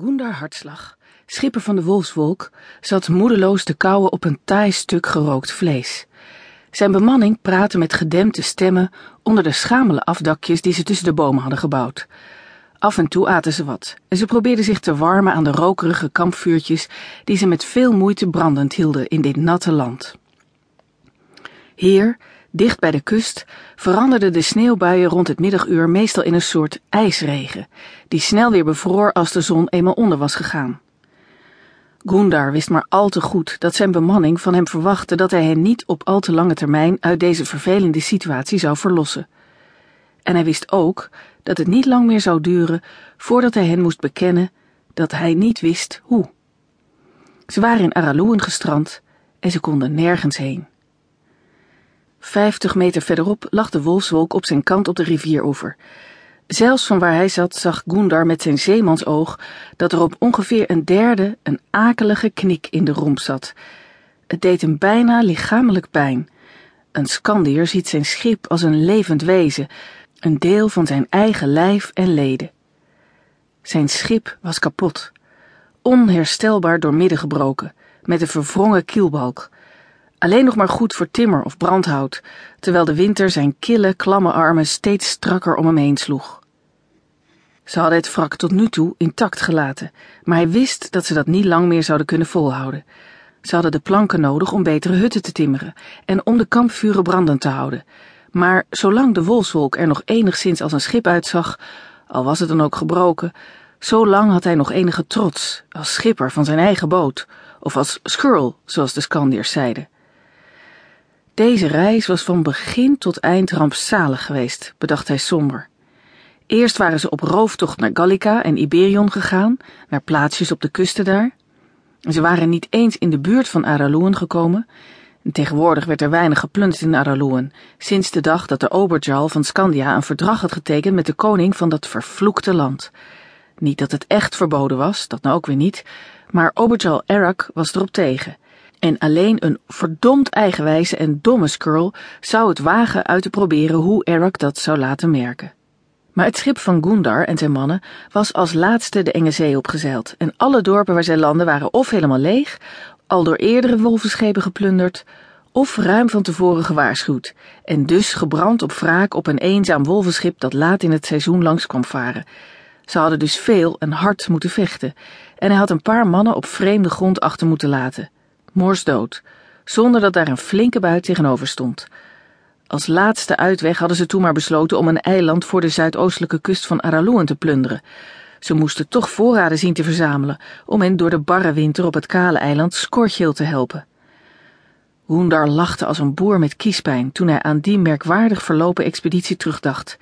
Gundar Hartslag, schipper van de Wolfswolk, zat moedeloos te kauwen op een taai stuk gerookt vlees. Zijn bemanning praatte met gedempte stemmen onder de schamele afdakjes die ze tussen de bomen hadden gebouwd. Af en toe aten ze wat en ze probeerden zich te warmen aan de rokerige kampvuurtjes die ze met veel moeite brandend hielden in dit natte land. Hier, dicht bij de kust, veranderden de sneeuwbuien rond het middaguur meestal in een soort ijsregen, die snel weer bevroor als de zon eenmaal onder was gegaan. Gundar wist maar al te goed dat zijn bemanning van hem verwachtte dat hij hen niet op al te lange termijn uit deze vervelende situatie zou verlossen. En hij wist ook dat het niet lang meer zou duren voordat hij hen moest bekennen dat hij niet wist hoe. Ze waren in Araloen gestrand en ze konden nergens heen. Vijftig meter verderop lag de wolfswolk op zijn kant op de rivieroever. Zelfs van waar hij zat zag Gundar met zijn zeemansoog dat er op ongeveer een derde een akelige knik in de romp zat. Het deed hem bijna lichamelijk pijn. Een Skandier ziet zijn schip als een levend wezen, een deel van zijn eigen lijf en leden. Zijn schip was kapot, onherstelbaar doormidden gebroken, met een verwrongen kielbalk. Alleen nog maar goed voor timmer of brandhout, terwijl de winter zijn kille, klamme armen steeds strakker om hem heen sloeg. Ze hadden het wrak tot nu toe intact gelaten, maar hij wist dat ze dat niet lang meer zouden kunnen volhouden. Ze hadden de planken nodig om betere hutten te timmeren en om de kampvuren brandend te houden. Maar zolang de wolfswolk er nog enigszins als een schip uitzag, al was het dan ook gebroken, zolang had hij nog enige trots als schipper van zijn eigen boot, of als skirl, zoals de Skandiërs zeiden. Deze reis was van begin tot eind rampzalig geweest, bedacht hij somber. Eerst waren ze op rooftocht naar Gallica en Iberion gegaan, naar plaatsjes op de kusten daar. Ze waren niet eens in de buurt van Araloen gekomen. En tegenwoordig werd er weinig geplunderd in Araloen, sinds de dag dat de Oberjarl van Scandia een verdrag had getekend met de koning van dat vervloekte land. Niet dat het echt verboden was, dat nou ook weer niet, maar Oberjarl Erak was erop tegen en alleen een verdomd eigenwijze en domme Skrull zou het wagen uit te proberen hoe Erak dat zou laten merken. Maar het schip van Gundar en zijn mannen was als laatste de enge zee opgezeild en alle dorpen waar zij landden waren of helemaal leeg, al door eerdere wolvenschepen geplunderd, of ruim van tevoren gewaarschuwd en dus gebrand op wraak op een eenzaam wolvenschip dat laat in het seizoen langs kwam varen. Ze hadden dus veel en hard moeten vechten en hij had een paar mannen op vreemde grond achter moeten laten dood, zonder dat daar een flinke buit tegenover stond. Als laatste uitweg hadden ze toen maar besloten om een eiland voor de zuidoostelijke kust van Araloen te plunderen. Ze moesten toch voorraden zien te verzamelen om hen door de barre winter op het kale eiland Skorchill te helpen. Hoendar lachte als een boer met kiespijn toen hij aan die merkwaardig verlopen expeditie terugdacht.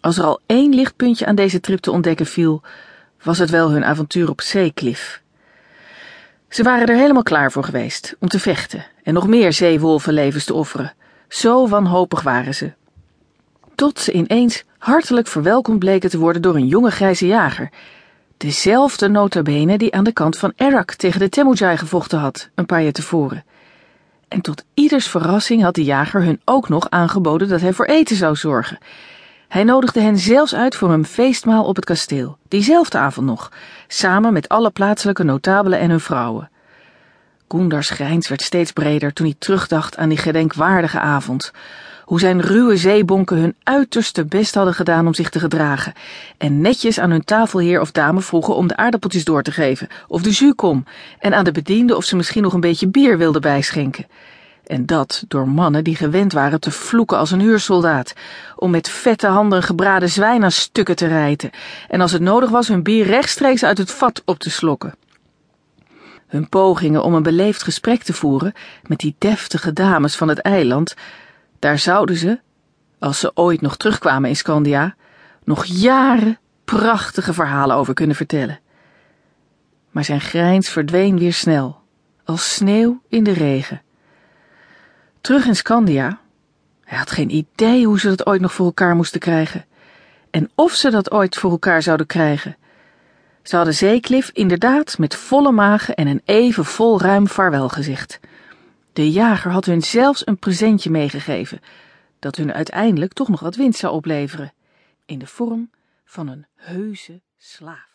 Als er al één lichtpuntje aan deze trip te ontdekken viel, was het wel hun avontuur op Zeeklif. Ze waren er helemaal klaar voor geweest om te vechten en nog meer zeewolvenlevens te offeren. Zo wanhopig waren ze. Tot ze ineens hartelijk verwelkomd bleken te worden door een jonge grijze jager. Dezelfde notabene die aan de kant van Erak tegen de Temujai gevochten had, een paar jaar tevoren. En tot ieders verrassing had de jager hun ook nog aangeboden dat hij voor eten zou zorgen. Hij nodigde hen zelfs uit voor een feestmaal op het kasteel, diezelfde avond nog, samen met alle plaatselijke notabelen en hun vrouwen. Gundars grijns werd steeds breder toen hij terugdacht aan die gedenkwaardige avond, hoe zijn ruwe zeebonken hun uiterste best hadden gedaan om zich te gedragen en netjes aan hun tafelheer of dame vroegen om de aardappeltjes door te geven of de jus en aan de bedienden of ze misschien nog een beetje bier wilden bijschenken. En dat door mannen die gewend waren te vloeken als een huursoldaat, om met vette handen gebraden zwijn aan stukken te rijten, en als het nodig was hun bier rechtstreeks uit het vat op te slokken. Hun pogingen om een beleefd gesprek te voeren met die deftige dames van het eiland, daar zouden ze, als ze ooit nog terugkwamen in Scandia, nog jaren prachtige verhalen over kunnen vertellen. Maar zijn grijns verdween weer snel, als sneeuw in de regen. Terug in Scandia. Hij had geen idee hoe ze dat ooit nog voor elkaar moesten krijgen. En of ze dat ooit voor elkaar zouden krijgen. Ze hadden Zeeklif inderdaad met volle magen en een even vol ruim vaarwel gezegd. De jager had hun zelfs een presentje meegegeven, dat hun uiteindelijk toch nog wat winst zou opleveren, in de vorm van een heuse slaaf.